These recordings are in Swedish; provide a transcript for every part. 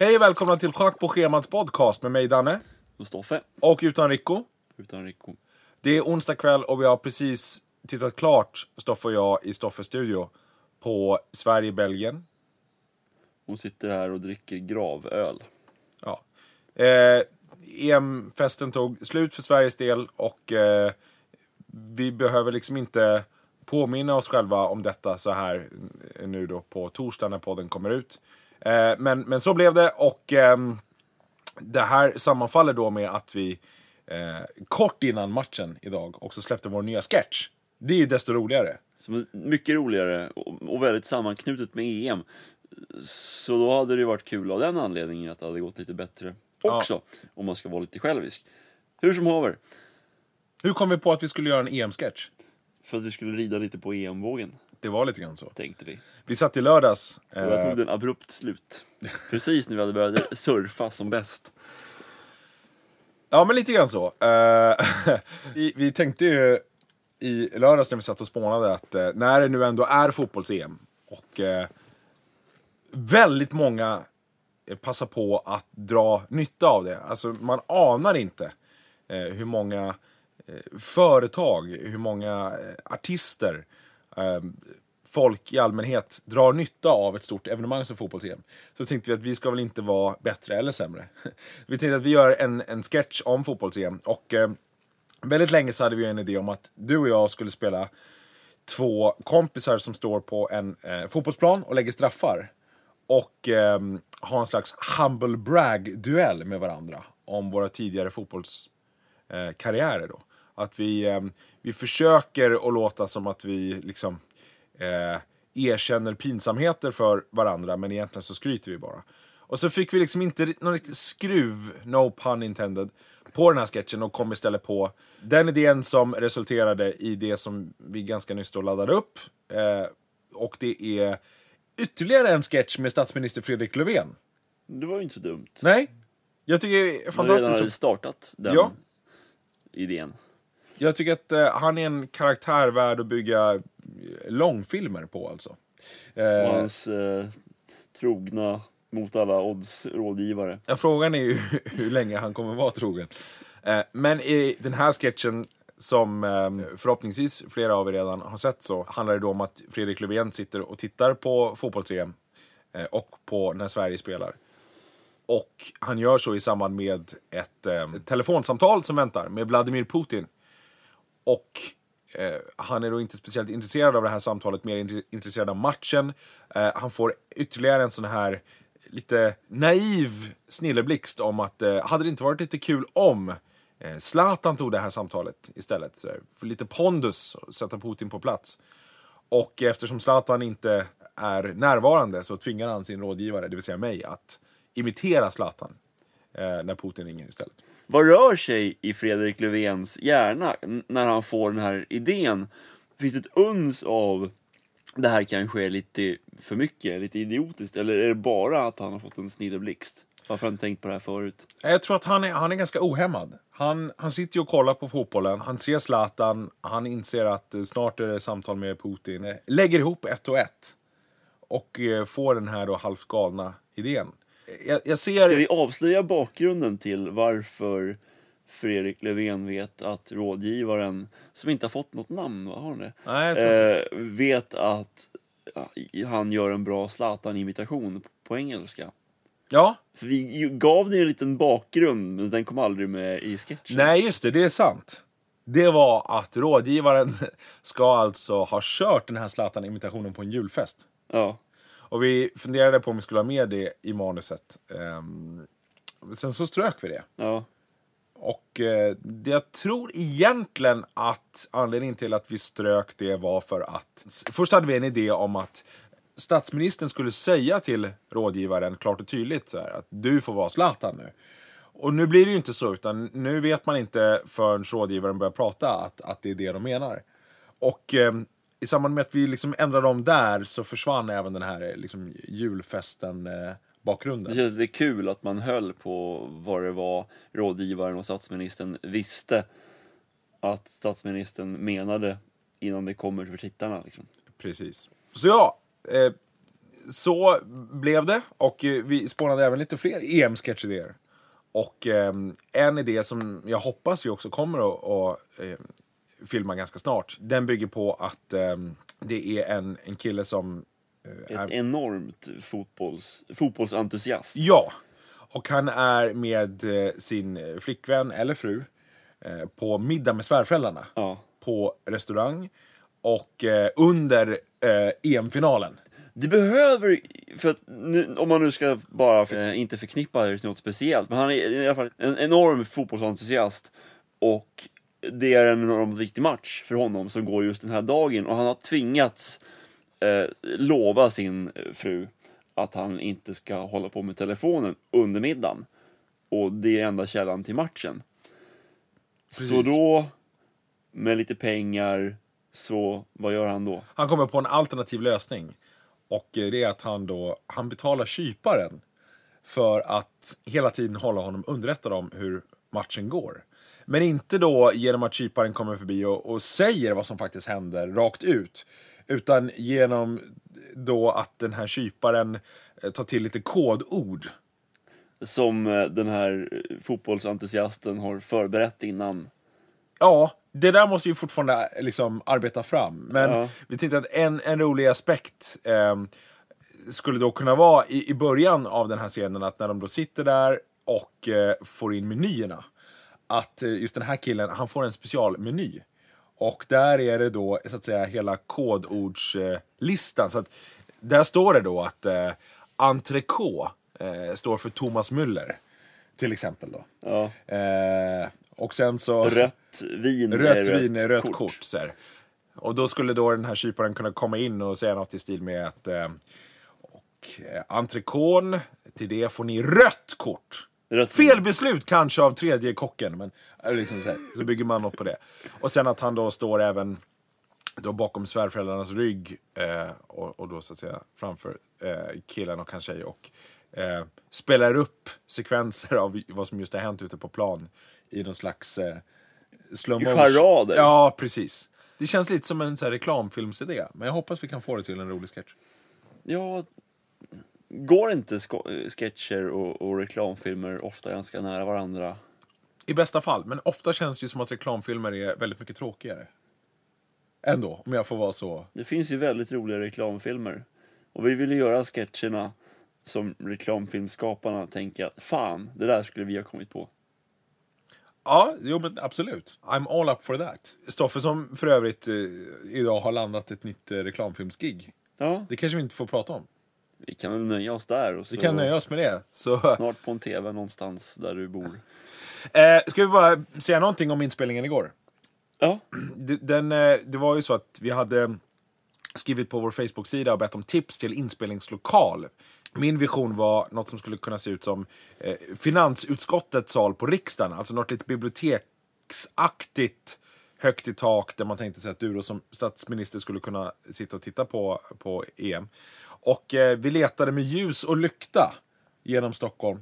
Hej och välkomna till Schack på schemats podcast med mig Danne. Och Stoffe. Och utan Rico. Utan Rico. Det är onsdag kväll och vi har precis tittat klart, Stoffe och jag, i Stoffes studio på Sverige-Belgien. Hon sitter här och dricker gravöl. Ja. Eh, EM-festen tog slut för Sveriges del och eh, vi behöver liksom inte påminna oss själva om detta så här nu då på torsdag när podden kommer ut. Eh, men, men så blev det och ehm, det här sammanfaller då med att vi eh, kort innan matchen idag också släppte vår nya sketch. Det är ju desto roligare. Som mycket roligare och, väldigt sammanknutet med EM. Så då hade det ju varit kul av den anledningen att det hade gått lite bättre också. Om man ska vara lite självisk. Hur som haver. Hur kom vi på att vi skulle göra en EM-sketch? För att vi skulle rida lite på EM-vågen, Det var lite grann så. tänkte vi. Vi satt i lördags. Och jag eh, tog den abrupt slut. Precis när vi hade börjat surfa som bäst. Ja, men lite grann så. Eh, vi, vi tänkte ju i lördags när vi satt och spånade att eh, när det nu ändå är fotbolls-EM och eh, väldigt många eh, passar på att dra nytta av det. Alltså man anar inte eh, hur många eh, företag, hur många eh, artister, eh, Ehm, folk i allmänhet drar nytta av ett stort evenemang som fotbolls-EM. Så tänkte vi att vi ska väl inte vara bättre eller sämre. Vi tänkte att vi gör en, en sketch om fotbolls-EM och eh, väldigt länge så hade vi en idé om att du och jag skulle spela två kompisar som står på en eh, fotbollsplan och lägger straffar. Och eh, ha en slags humble brag-duell med varandra om våra tidigare fotbollskarriärer. Eh, då. Att vi, eh, vi försöker att låta som att vi liksom eh, erkänner pinsamheter för varandra men egentligen så skryter vi bara. Och så fick vi liksom inte någon riktig skruv, no pun intended, på den här sketchen och kom istället på den idén som resulterade i det som vi ganska nyss då laddade upp. Eh, och det är ytterligare en sketch med statsminister Fredrik Löfven. Det var ju inte så dumt. Nej, jag tycker det är Man redan hade fantastiskt. startat den Ja. idén. Jag tycker att eh, han är en karaktär värd att bygga eh, långfilmer på alltså. Och Eh, hans eh, trogna mot alla odds rådgivare. Ja, frågan är ju hur länge han kommer vara trogen. Eh, men i den här sketchen, som eh, förhoppningsvis flera av er redan har sett, så handlar det då om att Fredrik Löfven sitter och tittar på fotbolls-EM eh, och på när Sverige spelar. Och han gör så i samband med ett eh, telefonsamtal som väntar med Vladimir Putin. Och eh, han är då inte speciellt intresserad av det här samtalet, mer intresserad av matchen. Eh, han får ytterligare en sån här lite naiv snilleblixt om att eh, hade det inte varit lite kul om eh, Zlatan tog det här samtalet istället. Så där, för lite pondus och sätta Putin på plats. Och eftersom Zlatan inte är närvarande så tvingar han sin rådgivare, det vill säga mig, att imitera Zlatan eh, när Putin ringer istället. Vad rör sig i Fredrik Löfvens hjärna när han får den här idén? Finns det ett uns av det här kanske är lite för mycket, lite idiotiskt? Eller är det bara att han har fått en snilleblixt? Varför har han inte tänkt på det här förut? Jag tror att han är, han är ganska ohämmad. Han, han sitter ju och kollar på fotbollen, han ser Zlatan, han inser att eh, snart är det samtal med Putin. Lägger ihop ett och ett. Och eh, får den här då halvt galna idén. Jag, jag ser... Ska vi avslöja bakgrunden till varför Fredrik Löfven vet att rådgivaren, som inte har fått något namn, vad har han det? Nej, eh, vet att han gör en bra Zlatan-imitation på engelska. Ja, För vi gav ju en liten bakgrund, men den kom aldrig med i sketchen. nej just det, det är sant. Det var att rådgivaren ska alltså ha kört den här Zlatan-imitationen på en julfest. Ja. Och vi funderade på om vi skulle ha med det i manuset. Ehm, sen så strök vi det. Ja. Och eh, jag tror egentligen att anledningen till att vi strök det var för att först hade vi en idé om att statsministern skulle säga till rådgivaren klart och tydligt så här, att du får vara Zlatan nu. Och nu blir det ju inte så, utan nu vet man inte förrän rådgivaren börjar prata att, att det är det de menar. Och eh, i samband med att vi liksom ändrade om där så försvann även den här eh, liksom, julfesten eh, bakgrunden. Det lite kul att man höll på vad det var rådgivaren och statsministern visste att statsministern menade innan det kommer för tittarna. Liksom. Precis. Så ja, eh, så blev det och eh, vi spånade även lite fler EM-sketchidéer. Och eh, en idé som jag hoppas vi också kommer att, att eh, filma ganska snart. Den bygger på att eh, det är en, en kille som... eh, Ett enormt fotbolls, fotbollsentusiast. Ja, och han är med eh, sin flickvän eller fru eh, på middag med svärföräldrarna Ja. på restaurang. Och eh, under eh, EM-finalen. Det behöver, för att nu, om man nu ska bara för, eh, inte förknippa det till något speciellt, men han är i alla fall en enorm fotbollsentusiast och det är en enormt viktig match för honom som går just den här dagen och han har tvingats eh, lova sin fru att han inte ska hålla på med telefonen under middagen. Och det är enda källan till matchen. Så Precis. då, med lite pengar, så vad gör han då? Han kommer på en alternativ lösning. Och eh, det är att han då, han betalar kyparen för att hela tiden hålla honom underrättad om hur matchen går. Men inte då genom att kyparen kommer förbi och, och säger vad som faktiskt händer rakt ut. Utan genom då att den här kyparen eh, tar till lite kodord. som eh, den här eh, fotbollsentusiasten har förberett innan. Ja, det där måste ju fortfarande liksom arbeta fram. Men Ja. vi tänkte att en, en rolig aspekt eh, skulle då kunna vara i, i början av den här scenen att när de då sitter där och eh, får in menyerna. Att eh, just den här killen, han får en specialmeny. Och där är det då så att säga hela kodordslistan. Listan. så att där står det då att eh, entrecote eh, står för Thomas Müller. Till exempel då. Ja. Eh, och sen så... Rött vin Rött är vin är rött kort. så här. Och då skulle då den här kyparen kunna komma in och säga något i stil med att eh, och eh, entrecôten, till det får ni rött kort. Fel beslut kanske av tredje kocken, men eh, liksom så, här, så bygger man något på det. Och sen att han då står även då bakom svärföräldrarnas rygg eh, och, och då så att säga framför eh, killen och hans tjej och eh, spelar upp sekvenser av vad som just har hänt ute på plan i någon slags eh, slow motion. Charader. Ja, precis. Det känns lite som en så här, reklamfilmsidé, men jag hoppas vi kan få det till en rolig sketch. Ja, går inte sketcher och, och reklamfilmer ofta ganska nära varandra? I bästa fall, men ofta känns det ju som att reklamfilmer är väldigt mycket tråkigare. Ändå, om jag får vara så. Det finns ju väldigt roliga reklamfilmer. Och vi ville göra sketcherna som reklamfilmskaparna tänker att fan, det där skulle vi ha kommit på. Ja, jo, men absolut. I'm all up for that. Stoffe som för övrigt eh, idag har landat ett nytt eh, reklamfilmsgig. Ja, Det kanske vi inte får prata om. Vi kan väl nöja oss där och så Vi kan nöja oss med det. Så, snart på en TV någonstans där du bor. eh, ska vi bara säga någonting om inspelningen igår? Ja, Det, den, eh, det var ju så att vi hade skrivit på vår Facebook-sida och bett om tips till inspelningslokal. Min vision var något som skulle kunna se ut som eh, finansutskottets sal på riksdagen. Alltså något lite biblioteksaktigt högt i tak där man tänkte sig att du då som statsminister skulle kunna sitta och titta på, på EM. Och eh, vi letade med ljus och lykta genom Stockholm.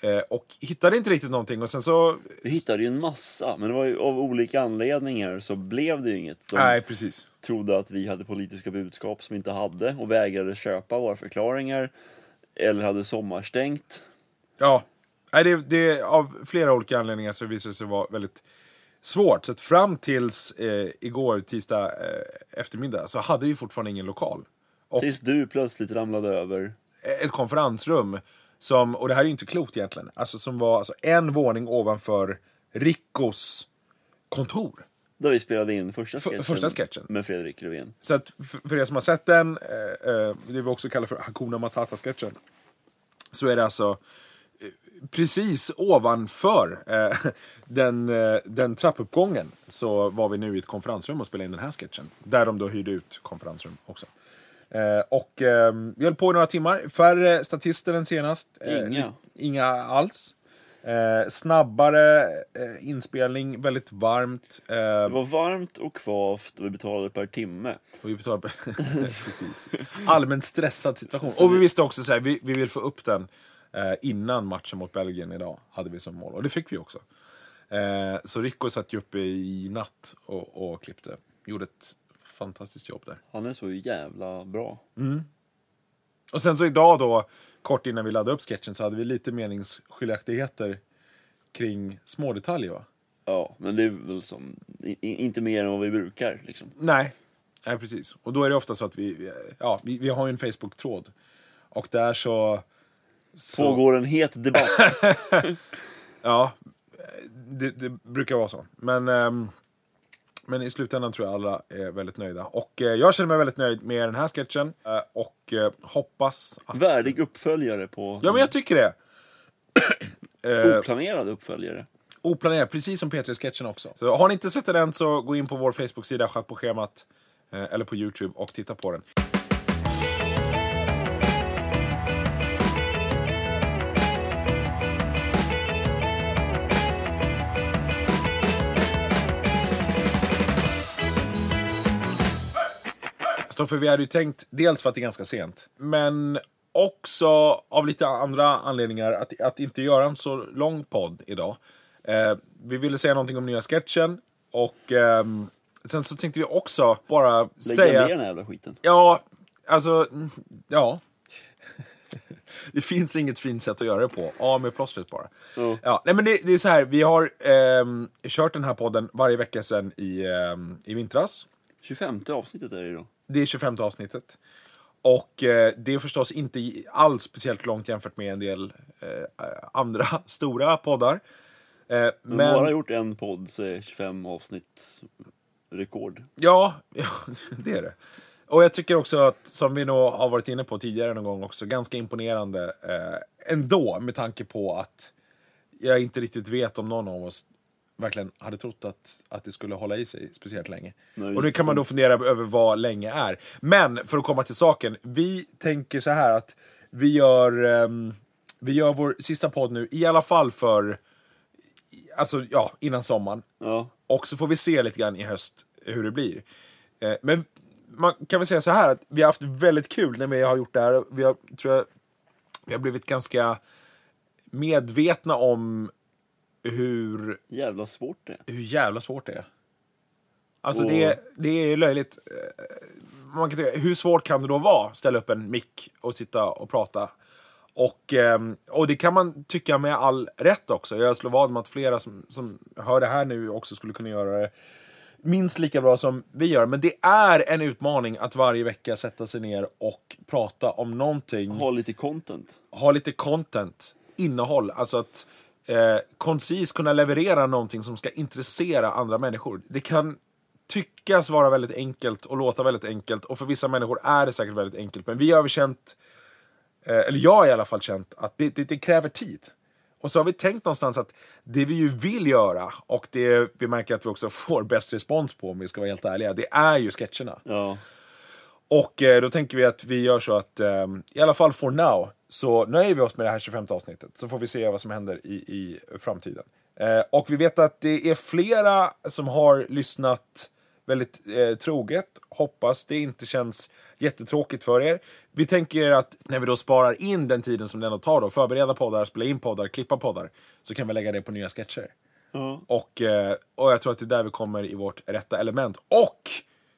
Eh, och hittade inte riktigt någonting och sen så... vi hittade ju en massa, men det var ju av olika anledningar så blev det ju inget. De Nej, precis. trodde att vi hade politiska budskap som vi inte hade och vägrade köpa våra förklaringar. Eller hade sommarstängt. Ja, Nej, det, det, av flera olika anledningar så visade det sig vara väldigt svårt. Så fram tills eh, igår, tisdag eh, eftermiddag, så hade vi fortfarande ingen lokal. Och Tills du plötsligt ramlade över. ett konferensrum, som, och det här är ju inte klokt egentligen, alltså som var alltså, en våning ovanför Rickos kontor. Där vi spelade in första För- sketchen, första sketchen. med Fredrik Löfven. Så att för, för er som har sett den, eh, eh, det vi också kallar för Hakuna Matata-sketchen, så är det alltså eh, precis ovanför eh, den, eh, den trappuppgången så var vi nu i ett konferensrum och spelade in den här sketchen. Där de då hyrde ut konferensrum också. Eh, och eh, vi höll på i några timmar. Färre statister än senast. Eh, Inga. Inga alls. Eh, snabbare eh, inspelning, väldigt varmt. Eh, Det var varmt och kvavt och vi betalade per timme. och vi betalade Precis. Allmänt stressad situation. Och vi visste också så här, vi, vi vill få upp den eh, innan matchen mot Belgien idag. Hade vi som mål. Och det fick vi också. Så Rico satt ju uppe i natt och, och klippte. Gjorde ett fantastiskt jobb där. Han är så jävla bra. Och sen så idag då, kort innan vi laddade upp sketchen, så hade vi lite meningsskiljaktigheter kring små detaljer va? Ja, men det är väl som, i, inte mer än vad vi brukar liksom. Nej, nej precis. Och då är det ofta så att vi, ja, vi, vi har ju en Facebook-tråd. Och där så... så Pågår en het debatt. Ja, det, det brukar vara så. Men, ehm, men i slutändan tror jag alla är väldigt nöjda. Och eh, jag känner mig väldigt nöjd med den här sketchen. eh, och eh, hoppas att... Värdig uppföljare på... Ja, men jag tycker det. Oplanerad uppföljare. oplanerat, precis som P3-sketchen också. Så har ni inte sett den än så gå in på vår Facebook-sida, Schack på schemat, eller på YouTube och titta på den. Stoffe, vi hade ju tänkt, dels för att det är ganska sent, men också av lite andra anledningar att, att inte göra en så lång podd idag. Eh, vi ville säga någonting om nya sketchen och ehm, sen så tänkte vi också bara Lägga säga... ner den här jävla skiten. Ja, alltså, mm, ja. Det finns inget fint sätt att göra det på. Av med plåstret bara. Ja. Ja, nej men det, det är så här, vi har ehm, kört den här podden varje vecka sedan i, ehm, i vintras. 25 avsnittet är det då. Det är 25 avsnittet. Och eh, det är förstås inte alls speciellt långt jämfört med en del eh, andra stora poddar. Eh, Men, men bara gjort en podd så är 25 avsnitt rekord. ja, ja, det är det. Och jag tycker också att, som vi nog har varit inne på tidigare någon gång också, ganska imponerande eh, ändå med tanke på att jag inte riktigt vet om någon av oss verkligen hade trott att, att det skulle hålla i sig speciellt länge. Nej. Och nu kan man då fundera över vad länge är. Men för att komma till saken, vi tänker så här att vi gör, ehm, vi gör vår sista podd nu, i alla fall för, alltså ja, innan sommaren. Ja. Och så får vi se lite grann i höst hur det blir. Eh, men man kan väl säga så här att vi har haft väldigt kul när vi har gjort det här. Vi har, tror jag, vi har blivit ganska medvetna om hur, Jävla svårt det är. hur jävla svårt det är. Alltså Och- det, det är löjligt. Eh, Man kan tycka, hur svårt kan det då vara att ställa upp en mick och sitta och prata? Och, ehm, och det kan man tycka med all rätt också. Jag slår vad om att flera som, som hör det här nu också skulle kunna göra det minst lika bra som vi gör. Men det är en utmaning att varje vecka sätta sig ner och prata om någonting Ha lite content. ha lite content, innehåll, alltså att eh, koncis kunna leverera någonting som ska intressera andra människor. Det kan tyckas vara väldigt enkelt och låta väldigt enkelt och för vissa människor är det säkert väldigt enkelt. Men vi har känt, eh, eller jag har i alla fall känt, att det, det, det kräver tid. Och så har vi tänkt någonstans att det vi ju vill göra och det vi märker att vi också får bäst respons på om vi ska vara helt ärliga, det är ju sketcherna. Ja. Och eh, då tänker vi att vi gör så att, eh, i alla fall for now, så nöjer vi oss med det här 25 avsnittet. Så får vi se vad som händer i, i framtiden. Eh, och vi vet att det är flera som har lyssnat väldigt eh, troget. Hoppas det inte känns jättetråkigt för er. Vi tänker att när vi då sparar in den tiden som det ändå tar då, förbereda poddar, spela in poddar, klippa poddar, så kan vi lägga det på nya sketcher. Ja. Och, eh, och jag tror att det är där vi kommer i vårt rätta element. Och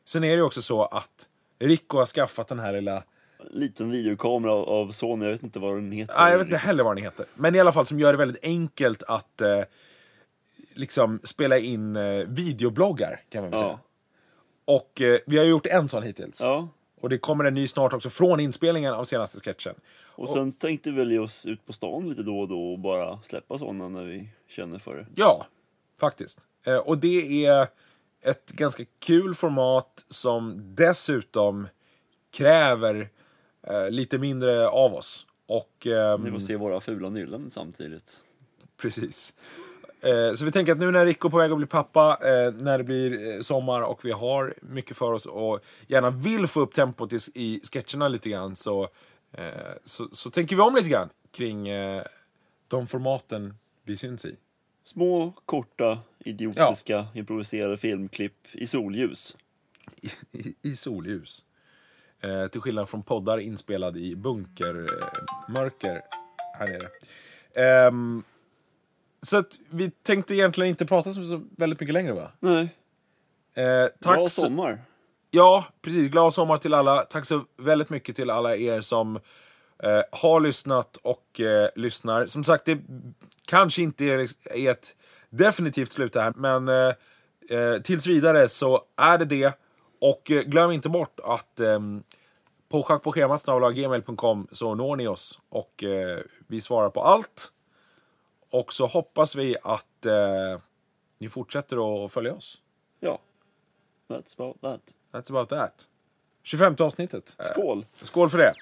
sen är det ju också så att Rico har skaffat den här lilla... Liten videokamera av- Sony, jag vet inte vad den heter. Nej, jag vet inte heller vad den heter. Men i alla fall som gör det väldigt enkelt att eh, liksom spela in eh, videobloggar, kan man väl säga. Ja. Och eh, vi har ju gjort en sån hittills. ja. Och det kommer en ny snart också från inspelningen av senaste sketchen. Och sen tänkte vi ge oss ut på stan lite då och då och bara släppa sådana när vi känner för det. Ja, faktiskt. Eh, och det är ett ganska kul format som dessutom kräver lite mindre av oss. Och, ehm, Ni får se våra fula nyllen samtidigt. Precis. Eh, Så vi tänker att nu när Rico är på väg att bli pappa, eh, när det blir eh, sommar och vi har mycket för oss och gärna vill få upp tempot i, sketcherna lite grann så, eh, så, så tänker vi om lite grann kring eh, de formaten vi syns i. Små, korta, idiotiska, improviserade filmklipp i solljus. I, i, i solljus. Eh, till skillnad från poddar inspelad i bunkermörker eh, här nere. Ehm, så att vi tänkte egentligen inte prata så, så väldigt mycket längre va? Nej, Eh, tack så- sommar. Ja, precis. Glad sommar till alla. Tack så väldigt mycket till alla er som eh, har lyssnat och eh, lyssnar. Som sagt, det kanske inte är, är ett definitivt slut här, men eh, eh, tills vidare så är det det. Och eh, glöm inte bort att eh, på schackpåschemat.gmail.com så når ni oss och eh, vi svarar på allt. Och så hoppas vi att eh, ni fortsätter att följa oss. Ja. That's about that. That's about that. 25 avsnittet. Skål! Skål för det!